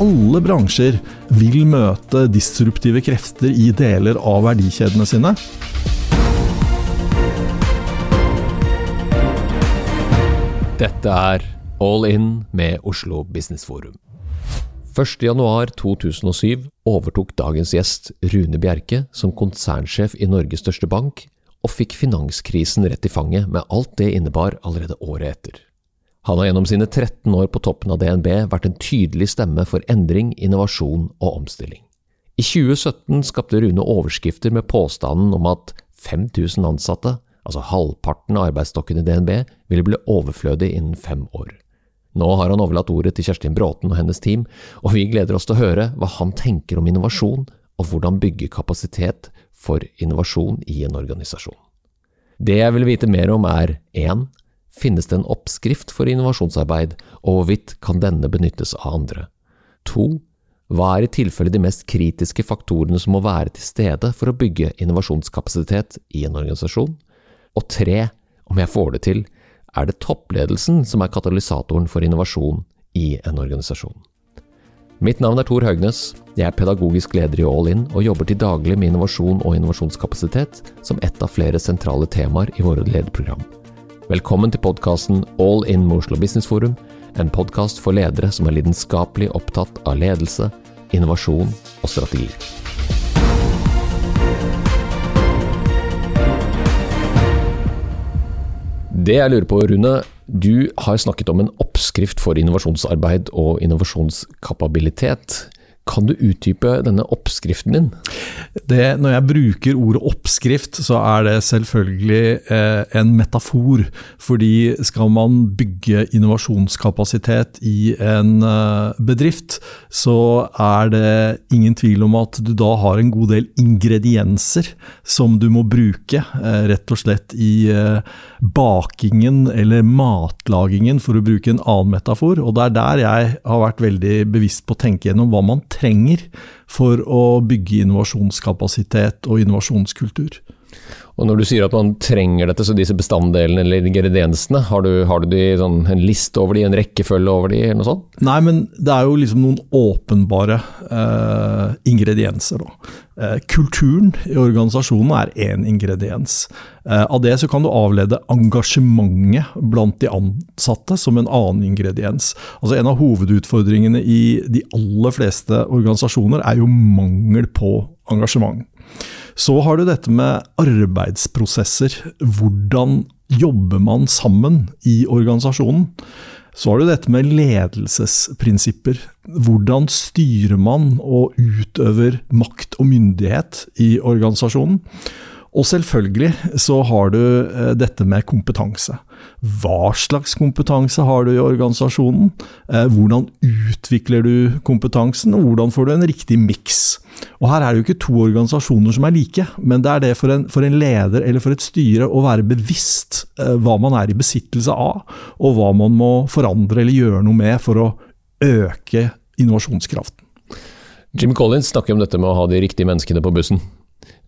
alle bransjer vil møte disruptive krefter i deler av verdikjedene sine. Dette er All In med Oslo Business Forum. 1.1.2007 overtok dagens gjest Rune Bjerke som konsernsjef i Norges største bank, og fikk finanskrisen rett i fanget med alt det innebar allerede året etter. Han har gjennom sine 13 år på toppen av DNB vært en tydelig stemme for endring, innovasjon og omstilling. I 2017 skapte Rune overskrifter med påstanden om at 5000 ansatte, altså halvparten av arbeidsstokken i DNB, ville bli overflødig innen fem år. Nå har han overlatt ordet til Kjerstin Bråten og hennes team, og vi gleder oss til å høre hva han tenker om innovasjon, og hvordan bygge kapasitet for innovasjon i en organisasjon. Det jeg vil vite mer om er 1. Finnes det en oppskrift for innovasjonsarbeid, og hvorvidt kan denne benyttes av andre? 2. Hva er i tilfelle de mest kritiske faktorene som må være til stede for å bygge innovasjonskapasitet i en organisasjon? Og 3. Om jeg får det til, er det toppledelsen som er katalysatoren for innovasjon i en organisasjon. Mitt navn er Tor Haugnes. Jeg er pedagogisk leder i All In og jobber til daglig med innovasjon og innovasjonskapasitet som ett av flere sentrale temaer i våre lederprogram. Velkommen til podkasten All In med Oslo Business Forum, en podkast for ledere som er lidenskapelig opptatt av ledelse, innovasjon og strategi. Det jeg lurer på, Rune. Du har snakket om en oppskrift for innovasjonsarbeid og innovasjonskapabilitet. Kan du utdype denne oppskriften din? Det, når jeg bruker ordet oppskrift, så er det selvfølgelig eh, en metafor. Fordi skal man bygge innovasjonskapasitet i en eh, bedrift, så er det ingen tvil om at du da har en god del ingredienser som du må bruke, eh, rett og slett i eh, bakingen eller matlagingen, for å bruke en annen metafor. Og det er der jeg har vært veldig bevisst på å tenke gjennom hva man trenger for å bygge innovasjonskapasitet og innovasjonskultur. Og Når du sier at man trenger dette, så disse bestanddelene eller ingrediensene, har du, har du de, sånn, en liste over de, en rekkefølge over de, eller noe sånt? Nei, men det er jo liksom noen åpenbare eh, ingredienser. Da. Eh, kulturen i organisasjonen er én ingrediens. Eh, av det så kan du avlede engasjementet blant de ansatte som en annen ingrediens. Altså En av hovedutfordringene i de aller fleste organisasjoner er jo mangel på engasjement. Så har du dette med arbeidsprosesser. Hvordan jobber man sammen i organisasjonen? Så har du dette med ledelsesprinsipper. Hvordan styrer man og utøver makt og myndighet i organisasjonen? Og selvfølgelig så har du eh, dette med kompetanse. Hva slags kompetanse har du i organisasjonen? Eh, hvordan utvikler du kompetansen, og hvordan får du en riktig miks? Og Her er det jo ikke to organisasjoner som er like, men det er det for en, for en leder eller for et styre å være bevisst eh, hva man er i besittelse av, og hva man må forandre eller gjøre noe med for å øke innovasjonskraften. Jim Collins snakker om dette med å ha de riktige menneskene på bussen.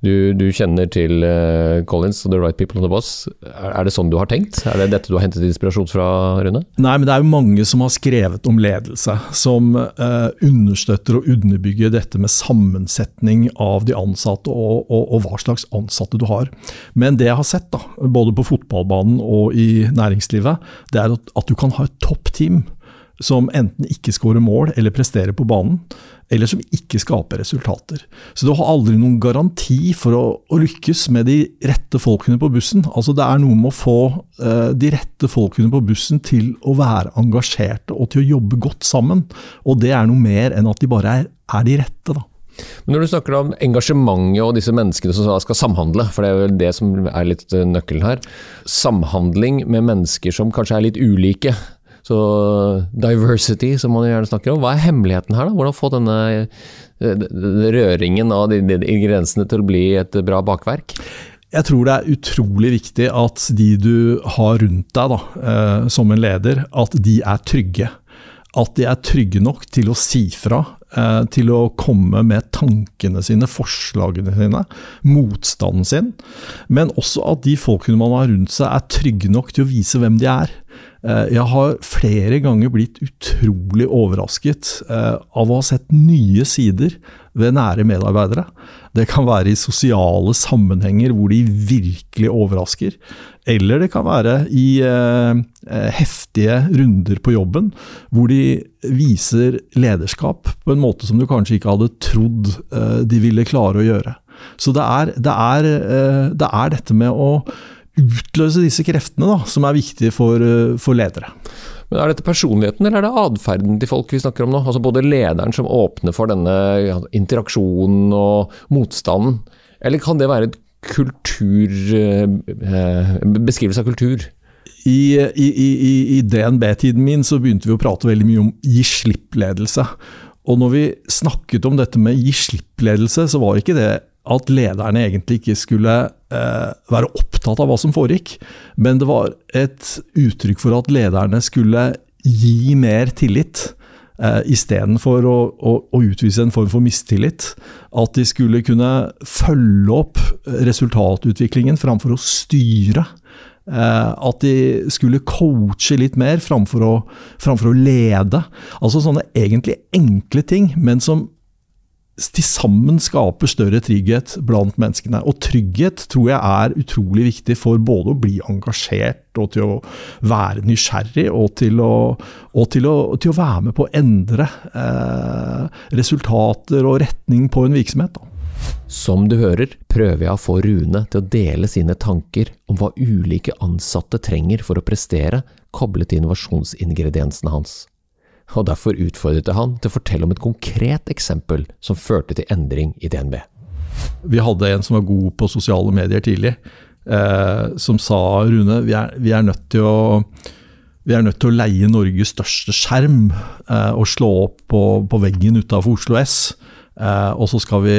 Du, du, kjenner til uh, Collins og The Right People on the Boss. Er, er, det sånn du har tenkt? Er det dette du har hentet inspirasjon fra, Rune? Nei, men det er jo mange som har skrevet om ledelse, som uh, understøtter og underbygger dette med sammensetning av de ansatte og, og, og, hva slags ansatte du har. Men det jeg har sett, da, både på fotballbanen og i næringslivet, det er at, at du kan ha et toppteam som enten ikke skårer mål eller presterer på banen eller som ikke skaper resultater. Så du har aldri noen garanti for å, å lykkes med de rette folkene på bussen. Altså Det er noe med å få uh, de rette folkene på bussen til å være engasjerte og til å jobbe godt sammen. Og det er noe mer enn at de bare er, er de rette, da. Men Når du snakker om engasjementet og disse menneskene som skal samhandle, for det er vel det som er litt nøkkelen her. Samhandling med mennesker som kanskje er litt ulike. Så diversity, som man gjerne snakker om. Hva er hemmeligheten her? da? Hvordan få denne, denne røringen av de, de ingrediensene til å bli et bra bakverk? Jeg tror det er utrolig viktig at de du har rundt deg da, eh, som en leder, at de er trygge. At de er trygge nok til å si fra, eh, til å komme med tankene sine, forslagene sine, motstanden sin. Men også at de folkene man har rundt seg er trygge nok til å vise hvem de er. Eh, jeg har flere ganger blitt utrolig overrasket eh, av å ha sett nye sider ved nære medarbeidere. Det kan være i sosiale sammenhenger hvor de virkelig overrasker. Eller det kan være i eh, heftige runder på jobben hvor de viser lederskap på en måte som du kanskje ikke hadde trodd de ville klare å gjøre. Så det er, det er, det er dette med å utløse disse kreftene da, som er viktige for, eh, for, ledere. Men Er dette personligheten eller er det atferden til folk vi snakker om nå? Altså Både lederen som åpner for denne interaksjonen og motstanden, eller kan det være en kultur, eh, beskrivelse av kultur? I, i, i, i DNB-tiden min så begynte vi å prate veldig mye om gi slipp-ledelse. Og når vi snakket om dette med gi slipp-ledelse, så var ikke det at lederne egentlig ikke skulle eh, være opptatt av hva som foregikk, men det var et uttrykk for at lederne skulle gi mer tillit. Uh, Istedenfor å, å, å utvise en form for mistillit. At de skulle kunne følge opp resultatutviklingen framfor å styre. Eh, at de skulle coache litt mer framfor å, framfor å lede. Altså sånne egentlig enkle ting, men som til sammen skaper større trygghet blant menneskene. Og trygghet tror jeg er utrolig viktig for både å bli engasjert og til å være nysgjerrig, og til å, og til å, til å være med på å endre eh, resultater og retning på en virksomhet. Da. Som du hører, prøver jeg å få Rune til å dele sine tanker om hva ulike ansatte trenger for å prestere, koblet til innovasjonsingrediensene hans og derfor utfordret jeg han til å fortelle om et konkret eksempel som førte til endring i DNB. Vi hadde en som var god på sosiale medier tidlig, eh, som sa Rune, vi er, vi er, nødt til å vi er nødt til å leie Norges største skjerm eh, og slå opp på, på veggen utafor Oslo S. Eh, og så skal vi,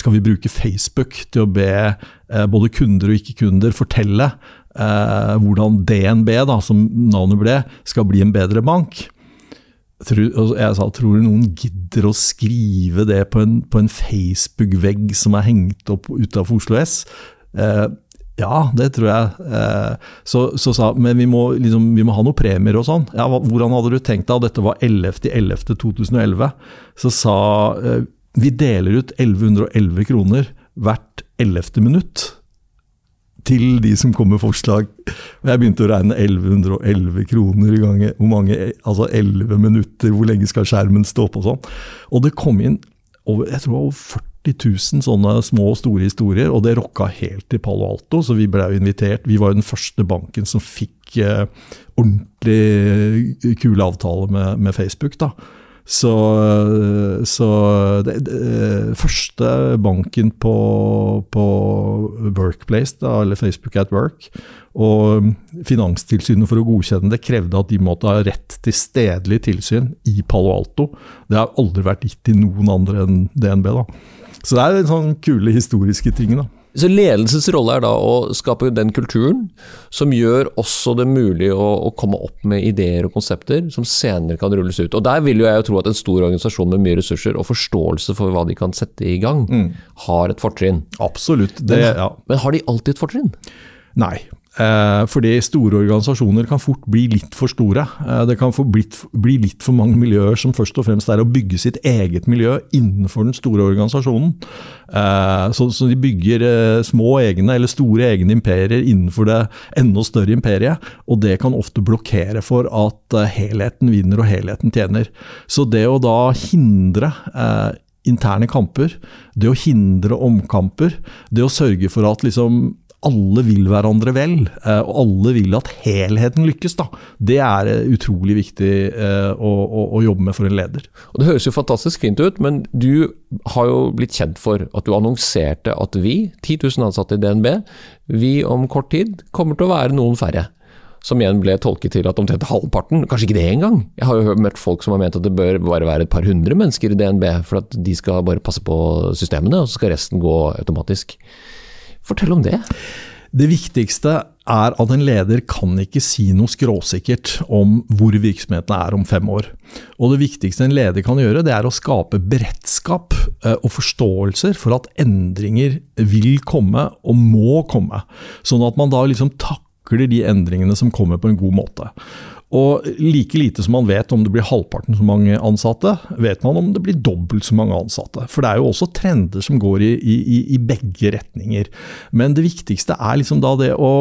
skal vi, bruke Facebook til å be eh, både kunder og ikke-kunder fortelle eh, hvordan DNB, da, som navnet ble, skal bli en bedre bank. Jeg sa tror du noen gidder å skrive det på en, en Facebook-vegg som er hengt opp utafor Oslo S? Eh, ja, det tror jeg. Eh, så, så, sa men vi må, liksom, vi må ha noen premier og sånn. Ja, hvordan hadde du tenkt deg? Dette var 11.11.2011. Så sa eh, vi deler ut 1111 kroner hvert 11. minutt til de som kom med forslag. Jeg begynte å regne 1111 kroner i gangen. Hvor mange, altså 11 minutter, hvor lenge skal skjermen stå på sånn. Og det kom inn over, jeg tror over 40 000 sånne små og store historier, og det rocka helt til Palo Alto, så vi ble invitert. Vi var jo den første banken som fikk eh, ordentlig kule avtaler med, med Facebook. da. Så, så det, det, første banken på, på Workplace, da, eller Facebook at Work, og Finanstilsynet for å godkjenne det krevde at de måtte ha rett til stedlig tilsyn i Palo Alto. Det har aldri vært gitt til noen andre enn DNB. da. Så det er sånne sånn kule historiske ting. da. Så Ledelsens rolle er da å skape den kulturen som gjør også det mulig å, å, komme opp med ideer og konsepter som senere kan rulles ut. Og Der vil jo jeg jo tro at en stor organisasjon med mye ressurser og forståelse for hva de kan sette i gang, mm. har et fortrinn. Absolutt. Det, men, ja. men har de alltid et fortrinn? Nei, fordi store organisasjoner kan fort bli litt for store. Eh, det kan blitt, bli litt for mange miljøer som først og fremst er å bygge sitt eget miljø innenfor den store organisasjonen. Eh, så, så, de bygger små egne eller store egne imperier innenfor det enda større imperiet. Og det kan ofte blokkere for at helheten vinner og helheten tjener. Så det å da hindre interne kamper, det å hindre omkamper, det å sørge for at liksom alle vil hverandre vel, eh, og alle vil at helheten lykkes. Da. Det er eh, utrolig viktig eh, å, å, å, jobbe med for en leder. Og Det høres jo fantastisk fint ut, men du har jo blitt kjent for at du annonserte at vi, 10 000 ansatte i DNB, vi om kort tid kommer til å være noen færre. Som igjen ble tolket til at omtrent halvparten, kanskje ikke det engang. Jeg har jo møtt folk som har ment at det bør bare være et par hundre mennesker i DNB, for at de skal bare passe på systemene, og så skal resten gå automatisk. Fortell om det. Det viktigste er at en leder kan ikke si noe skråsikkert om hvor virksomheten er om fem år. Og Det viktigste en leder kan gjøre, det er å skape beredskap eh, og forståelser for at endringer vil komme og må komme. Sånn at man da liksom takler de endringene som kommer på en god måte. Og like lite som man vet om det blir halvparten så mange ansatte, vet man om det blir dobbelt så mange ansatte. For det er jo også trender som går i, i, i begge retninger. Men det viktigste er liksom da det å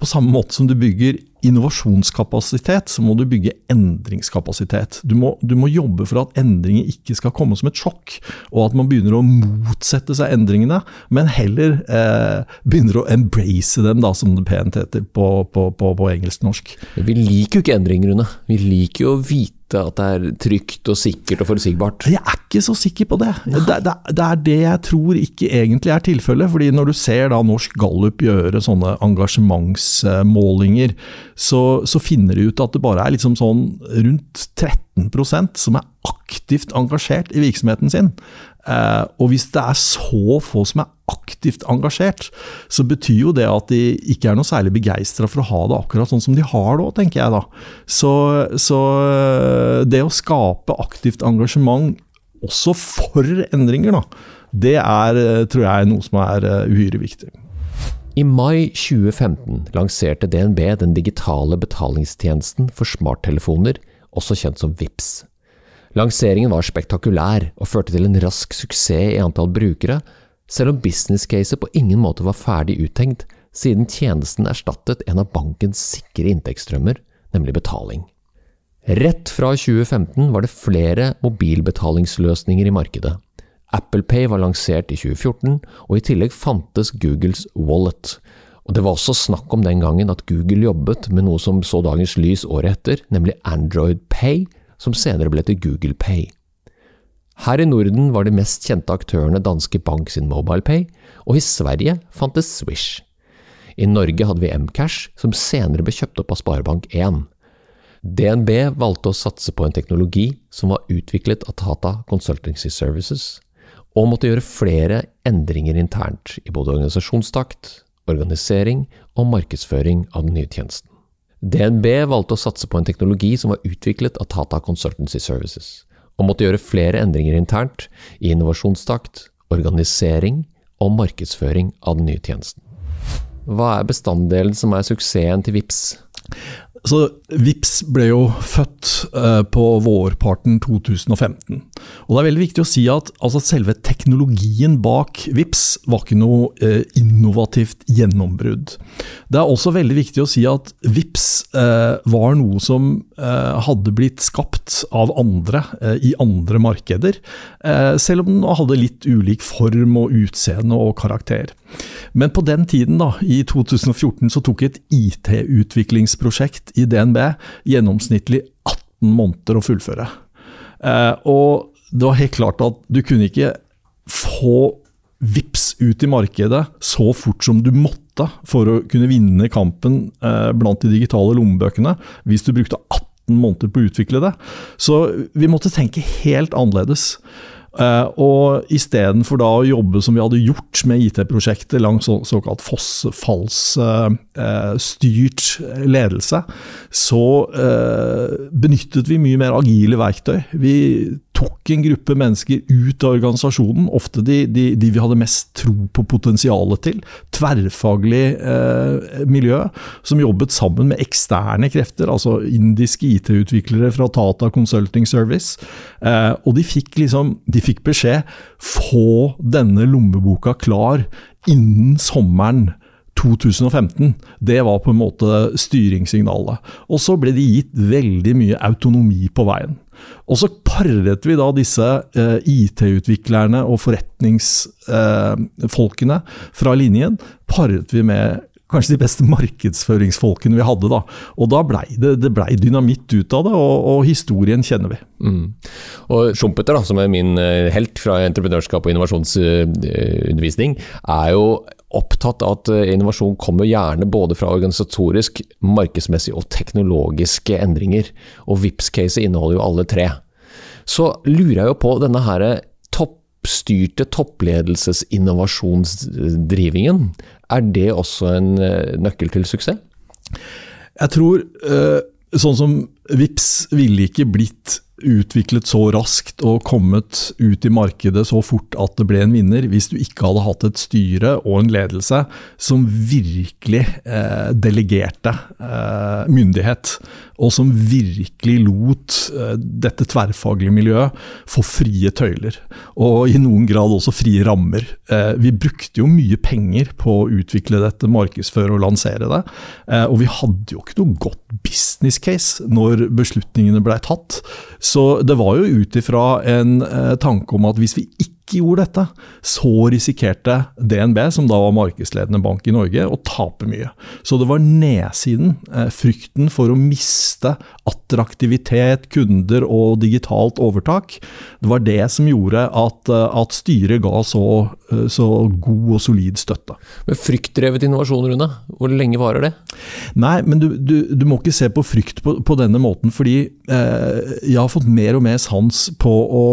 på samme måte som du bygger innovasjonskapasitet, så må du bygge endringskapasitet. Du må, du må, jobbe for at endringer ikke skal komme som et sjokk, og at man begynner å motsette seg endringene, men heller eh, begynner å embrace dem, da, som det pent heter på, på, på, på engelsk-norsk. Vi liker jo ikke endringer, Rune. Vi liker jo å vite at det er trygt og sikkert og forutsigbart? Jeg er ikke så sikker på det. Det, det, det, er det jeg tror ikke egentlig er tilfellet. fordi når du ser da Norsk Gallup gjøre sånne engasjementsmålinger, så, så finner de ut at det bare er liksom sånn rundt 13% som er aktivt engasjert i virksomheten sin. Eh, og hvis det er så få som er aktivt engasjert, så betyr jo det at de ikke er noe særlig begeistra for å ha det akkurat sånn som de har det òg, tenker jeg da. Så, så, eh, det å skape aktivt engasjement også for endringer, da, det er, eh, tror jeg, noe som er uhyre viktig. I mai 2015 lanserte DNB den digitale betalingstjenesten for smarttelefoner, også kjent som VIPS. Lanseringen var spektakulær og førte til en rask suksess i antall brukere, selv om business-caset på ingen måte var ferdig uttenkt, siden tjenesten erstattet en av bankens sikre inntektsstrømmer, nemlig betaling. Rett fra 2015 var det flere mobilbetalingsløsninger i markedet. Apple Pay var lansert i 2014, og i tillegg fantes Googles Wallet. Og Det var også snakk om den gangen at Google jobbet med noe som så dagens lys året etter, nemlig Android Pay, som senere ble til Google Pay. Her i Norden var de mest kjente aktørene Danske Bank sin MobilePay, og i Sverige fantes Swish. I Norge hadde vi Mcash, som senere ble kjøpt opp av Sparebank1. DNB valgte å satse på en teknologi som var utviklet av Tata Consultancy Services, og måtte gjøre flere endringer internt i både organisasjonstakt, organisering og markedsføring av den nye tjenesten. DNB valgte å satse på en teknologi som var utviklet av Tata Consultancy Services, og måtte gjøre flere endringer internt i innovasjonstakt, organisering og markedsføring av den nye tjenesten. Hva er bestanddelen som er suksessen til VIPS? Så VIPS ble jo født uh, på vårparten 2015. Og det er veldig viktig å si at altså, selve teknologien bak VIPS var ikke noe uh, innovativt gjennombrudd. Det er også veldig viktig å si at VIPS uh, var noe som hadde blitt skapt av andre i andre markeder, selv om den hadde litt ulik form og utseende og karakter. Men på den tiden, da, i 2014, så tok et IT-utviklingsprosjekt i DNB gjennomsnittlig 18 måneder å fullføre. Eh, og det var helt klart at du kunne ikke få VIPS ut i markedet så fort som du måtte for å kunne vinne kampen eh, blant de digitale lommebøkene, hvis du brukte 18 måneder på å utvikle det. Så vi måtte tenke helt annerledes. Uh, og istedenfor da å jobbe som vi hadde gjort med IT-prosjektet langs så, såkalt fossefallsstyrt uh, ledelse, så benyttet vi mye mer agile verktøy. Vi tok en gruppe mennesker ut av organisasjonen, ofte de, de, de vi hadde mest tro på potensialet til. Tverrfaglig eh, miljø som jobbet sammen med eksterne krefter, altså indiske IT-utviklere fra Tata Consulting Service. Eh, og de fikk liksom, de fikk beskjed få denne lommeboka klar innen sommeren 2015. Det var på en måte styringssignalet. Og så ble de gitt veldig mye autonomi på veien. Og så paret vi da disse eh, IT-utviklerne og forretningsfolkene eh, fra linjen paret vi med kanskje de beste markedsføringsfolkene vi hadde. da. Og da blei det, det ble dynamitt ut av det, og, og historien kjenner vi. Mm. Og Schumpeter, da, som er min eh, helt fra entreprenørskap og innovasjonsundervisning, er jo opptatt av at eh, innovasjon kommer gjerne både fra organisatorisk, markedsmessig og teknologiske endringer. Og Vipps-caset inneholder jo alle tre. Så lurer jeg jo på denne her toppstyrte toppledelsesinnovasjonsdrivingen. Er det også en eh, nøkkel til suksess? Jeg tror sånn som VIPS ville ikke blitt utviklet så raskt og kommet ut i markedet så fort at det ble en vinner, hvis du ikke hadde hatt et styre og en ledelse som virkelig eh, delegerte eh, myndighet, og som virkelig lot eh, dette tverrfaglige miljøet få frie tøyler. Og i noen grad også frie rammer. Eh, vi brukte jo mye penger på å utvikle dette, markedsføre og lansere det, eh, og vi hadde jo ikke noe godt business case når beslutningene blei tatt. Så det var jo ut ifra en eh, tanke om at hvis vi ikke gjorde dette, så risikerte DNB, som da var markedsledende bank i Norge, å tape mye. Så det var nedsiden, eh, frykten for å miste attraktivitet, kunder og digitalt overtak. Det var det som gjorde at, eh, at styret ga så, så, god og solid støtte. Men Fryktdrevet innovasjon, Rune, hvor lenge varer det? Nei, men du, du, du må ikke se på frykt på, på denne måten, fordi eh, jeg har fått mer og mer sans på å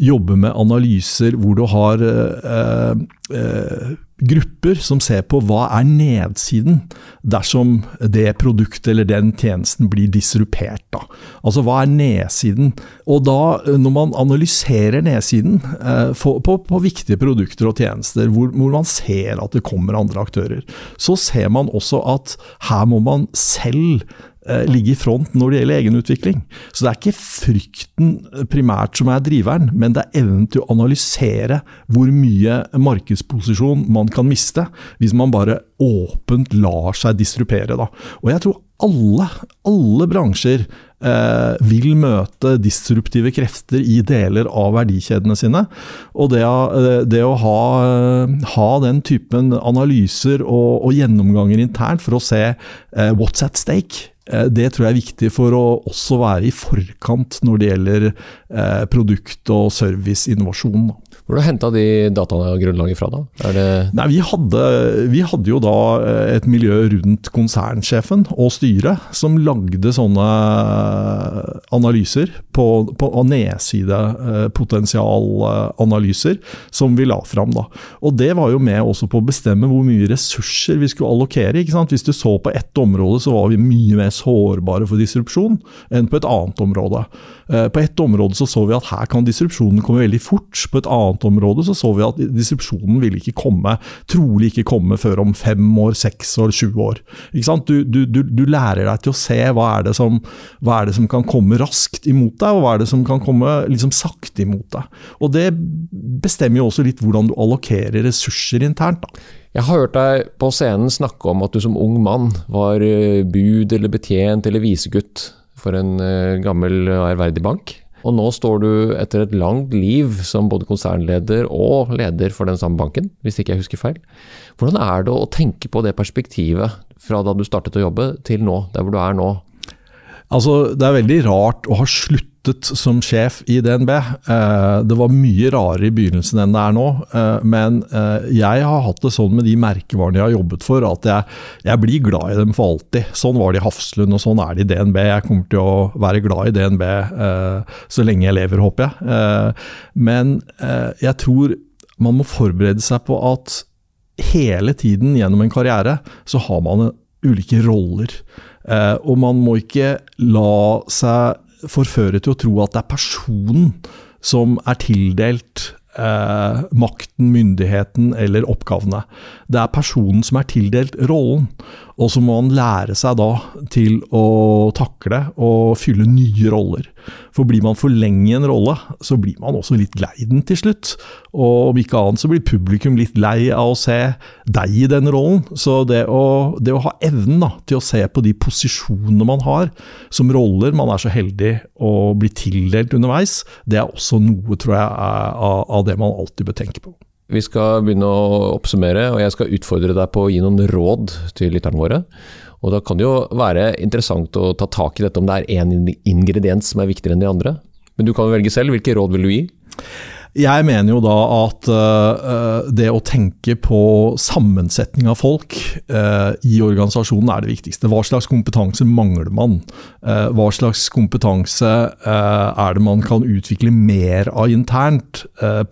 jobbe med analyser hvor du har eh, eh, grupper som ser på hva er nedsiden dersom det produktet eller den tjenesten blir disrupert. Da. Altså hva er nedsiden? Og da, når man analyserer nedsiden eh, på, på, på, viktige produkter og tjenester, hvor, hvor, man ser at det kommer andre aktører, så ser man også at her må man selv Eh, ligge i front når det gjelder egenutvikling. Så det er ikke frykten primært som er driveren, men det er evnen til å analysere hvor mye markedsposisjon man kan miste hvis man bare åpent lar seg distrupere. Da. Og jeg tror alle, alle bransjer eh, vil møte disruptive krefter i deler av verdikjedene sine. Og det, eh, det å ha, ha, den typen analyser og, og, gjennomganger internt for å se eh, what's at stake, Eh, det tror jeg er viktig for å også være i forkant når det gjelder eh, produkt- og serviceinnovasjon. Hvor har du henta de datagrunnlaget fra, da? Nei, vi, hadde, vi, hadde, jo da eh, et miljø rundt konsernsjefen og styret som lagde sånne analyser på, på nedsidepotensialanalyser som vi la fram. da. Og Det var jo med også på å bestemme hvor mye ressurser vi skulle allokere. ikke sant? Hvis du så på ett område, så var vi mye mer sårbare for disrupsjon enn på et annet område. Eh, på ett område så, så vi at her kan disrupsjonen komme veldig fort. På et annet område så, så vi at disrupsjonen ville ikke komme, trolig ikke komme før om fem år, seks år, sju år. Du, du, du, du, lærer deg til å se hva er, som, hva er, det som, kan komme raskt imot deg, og hva er det som kan komme liksom sakte imot deg. Og Det bestemmer jo også litt hvordan du allokerer ressurser internt. da. Jeg har hørt deg på scenen snakke om at du som ung mann var eh, bud eller betjent eller visegutt for en eh, gammel og ærverdig bank. Og nå står du etter et langt liv som både konsernleder og leder for den samme banken, hvis ikke jeg husker feil. Hvordan er det å tenke på det perspektivet fra da du startet å jobbe til nå, der hvor du er nå? Altså, Det er veldig rart å ha sluttet som sjef i DNB. Eh, det var mye rarere i begynnelsen enn det er nå. Eh, men eh, jeg har hatt det sånn med de merkevarene jeg har jobbet for, at jeg, jeg, blir glad i dem for alltid. Sånn var det i Hafslund, og sånn er det i DNB. Jeg kommer til å være glad i DNB så lenge jeg lever, håper jeg. Men jeg tror man må forberede seg på at hele tiden gjennom en karriere så har man ulike roller. Og man må ikke la seg forføre til å tro at det er personen som er tildelt eh, makten, myndigheten eller oppgavene. Det er personen som er tildelt rollen. Og så må han lære seg da til å takle og fylle nye roller. For blir man for lenge i en rolle, så blir man også litt lei den til slutt. Og om ikke annet så blir publikum litt lei av å se deg i den rollen. Så det å, det å ha evnen da, til å se på de posisjonene man har som roller man er så heldig å bli tildelt underveis, det er også noe, tror jeg, av, av det man alltid bør tenke på. Vi skal begynne å oppsummere, og jeg skal utfordre deg på å gi noen råd til lytterne våre. Og Da kan det jo være interessant å ta tak i dette om det er én ingrediens som er viktigere enn de andre. Men du kan velge selv. Hvilke råd vil du gi? Jeg mener jo da at uh, det å tenke på sammensetning av folk uh, i organisasjonen er det viktigste. Hva slags kompetanse mangler man? Uh, hva slags kompetanse er det man kan utvikle mer av internt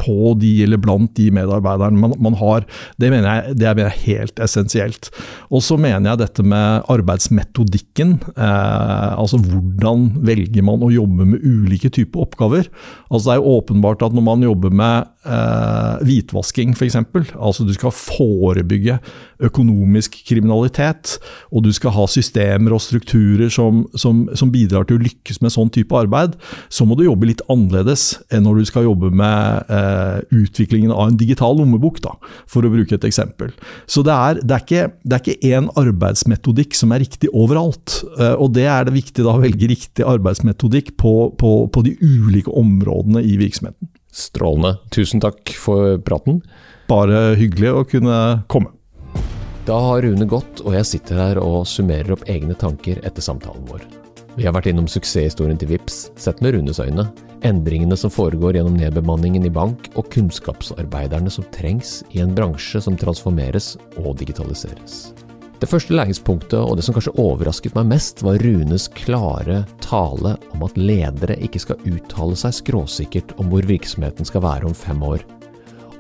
på de eller blant de medarbeiderne man, man har? Det mener jeg det er helt essensielt. Og så mener jeg dette med arbeidsmetodikken. altså hvordan velger man å jobbe med ulike typer oppgaver? Altså Det er jo åpenbart at når man jobber med eh, hvitvasking f.eks., altså du skal forebygge økonomisk kriminalitet, og du skal ha systemer og strukturer som, som, som, bidrar til å lykkes med sånn type arbeid, så må du jobbe litt annerledes enn når du skal jobbe med eh, utviklingen av en digital lommebok, da, for å bruke et eksempel. Så det er, det er, ikke, det én arbeidsmetodikk som er riktig overalt, eh, og det er det viktig da å velge riktig arbeidsmetodikk på, på, på de ulike områdene i virksomheten. Strålende. Tusen takk for praten. Bare hyggelig å kunne komme. Da har Rune gått, og jeg sitter her og summerer opp egne tanker etter samtalen vår. Vi har vært innom suksesshistorien til VIPS, sett med Runes øyne, endringene som foregår gjennom nedbemanningen i bank, og kunnskapsarbeiderne som trengs i en bransje som transformeres og digitaliseres. Det første læringspunktet, og det som kanskje overrasket meg mest, var Runes klare tale om at ledere ikke skal uttale seg skråsikkert om hvor virksomheten skal være om fem år,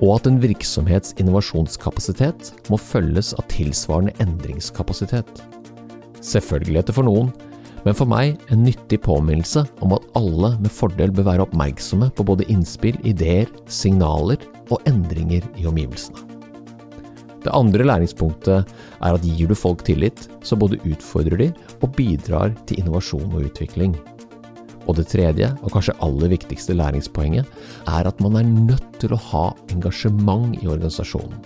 og at en virksomhets innovasjonskapasitet må følges av tilsvarende endringskapasitet. Selvfølgeligheter for noen, men for meg en nyttig påminnelse om at alle med fordel bør være oppmerksomme på både innspill, ideer, signaler og endringer i omgivelsene. Det andre læringspunktet er at gir du folk tillit, så både utfordrer de og bidrar til innovasjon og utvikling. Og det tredje, og kanskje aller viktigste læringspoenget, er at man er nødt til å ha engasjement i organisasjonen.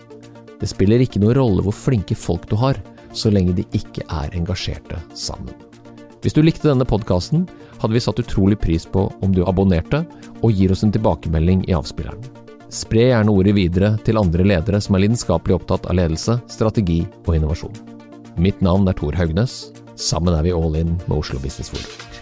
Det spiller ikke noen rolle hvor flinke folk du har, så lenge de ikke er engasjerte sammen. Hvis du likte denne podkasten, hadde vi satt utrolig pris på om du abonnerte og gir oss en tilbakemelding i avspilleren. Spre gjerne ordet videre til andre ledere som er lidenskapelig opptatt av ledelse, strategi og innovasjon. Mitt navn er Tor Haugnes. Sammen er vi all in med Oslo Business Forum.